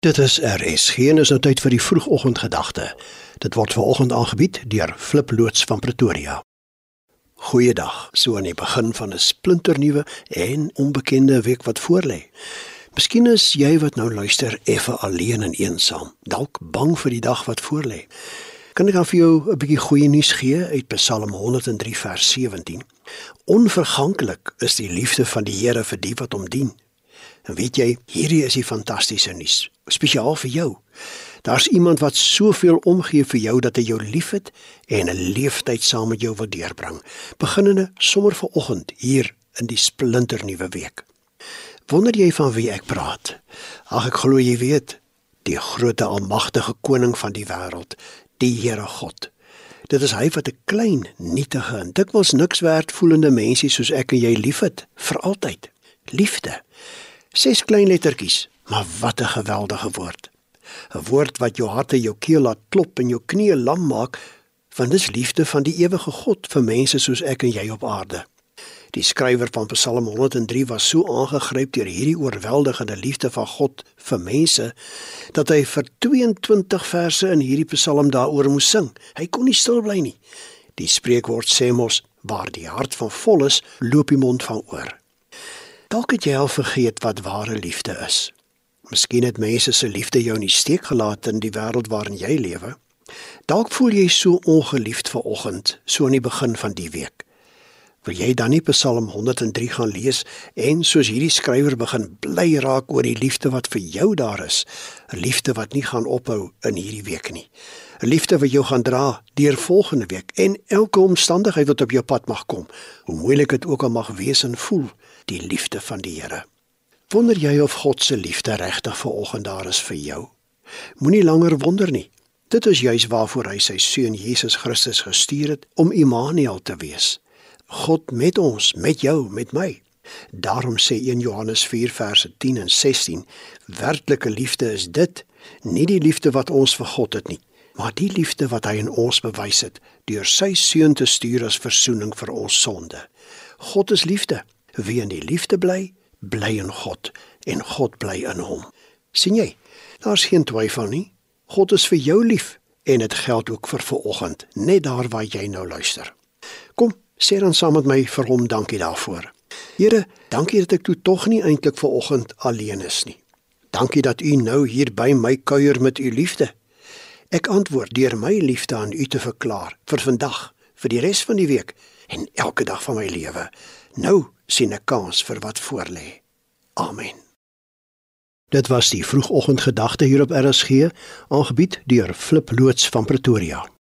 Dit is RS. Geen is nou tyd vir die vroegoggendgedagte. Dit word veraloggend aangebied deur Flip loods van Pretoria. Goeiedag. So aan die begin van 'n splinternuwe en onbekende week wat voorlê. Miskien is jy wat nou luister effe alleen en eensaam, dalk bang vir die dag wat voorlê. Kan ek vir jou 'n bietjie goeie nuus gee uit Psalm 103 vers 17? Onverganklik is die liefde van die Here vir die wat hom dien. En weet jy, hierdie is die fantastiese nuus, spesiaal vir jou. Daar's iemand wat soveel omgee vir jou dat hy jou liefhet en 'n leeftyd saam met jou wil deurbring, beginnende sommer vanoggend hier in die splinternuwe week. Wonder jy van wie ek praat? Ag ek glo jy weet, die groot almagtige koning van die wêreld, die Here God. Dit is hy wat 'n klein, nietige en dikwels niks werd voelende mensie soos ek en jy liefhet vir altyd. Liefde. Ses klein lettertjies, maar wat 'n geweldige woord. 'n Woord wat jou hart en jou keel laat klop en jou knieë lam maak, want dis liefde van die ewige God vir mense soos ek en jy op aarde. Die skrywer van Psalm 103 was so aangegryp deur hierdie oorweldigende liefde van God vir mense dat hy vir 22 verse in hierdie Psalm daaroor moes sing. Hy kon nie stil bly nie. Die spreekwoord sê mos waar die hart van vol is, loop die mond van oor. Dalk het jy al vergeet wat ware liefde is. Miskien het mense se liefde jou in die steek gelaat in die wêreld waarin jy lewe. Dalk voel jy so ongeliefd ver oggend, so aan die begin van die week. Wil jy dan nie Psalm 103 gaan lees en soos hierdie skrywer begin bly raak oor die liefde wat vir jou daar is, 'n liefde wat nie gaan ophou in hierdie week nie. 'n Liefde wat jou gaan dra deur volgende week en elke omstandigheid wat op jou pad mag kom, hoe moeilik dit ook al mag wees en voel die liefde van die Here. Wonder jy of God se liefde regtig vir oggend daar is vir jou? Moenie langer wonder nie. Dit is juis waarvoor hy sy seun Jesus Christus gestuur het om Immanuel te wees. God met ons, met jou, met my. Daarom sê 1 Johannes 4 verse 10 en 16: Werklike liefde is dit, nie die liefde wat ons vir God het nie, maar die liefde wat hy in ons bewys het deur sy seun te stuur as verzoening vir ons sonde. God is liefde. Wie in die liefde bly, bly in God en God bly in hom. sien jy? Daar's geen twyfel nie. God is vir jou lief en dit geld ook vir vanoggend, net daar waar jy nou luister. Kom, sê dan saam met my vir hom dankie daarvoor. Here, dankie dat ek toe tog nie eintlik vanoggend alleen is nie. Dankie dat u nou hier by my kuier met u liefde. Ek antwoord deur my liefde aan u te verklaar vir vandag, vir die res van die week en elke dag van my lewe. Nou sien 'n kans vir wat voorlê. Amen. Dit was die vroegoggendgedagte hier op RSG, aangebied deur Flip loods van Pretoria.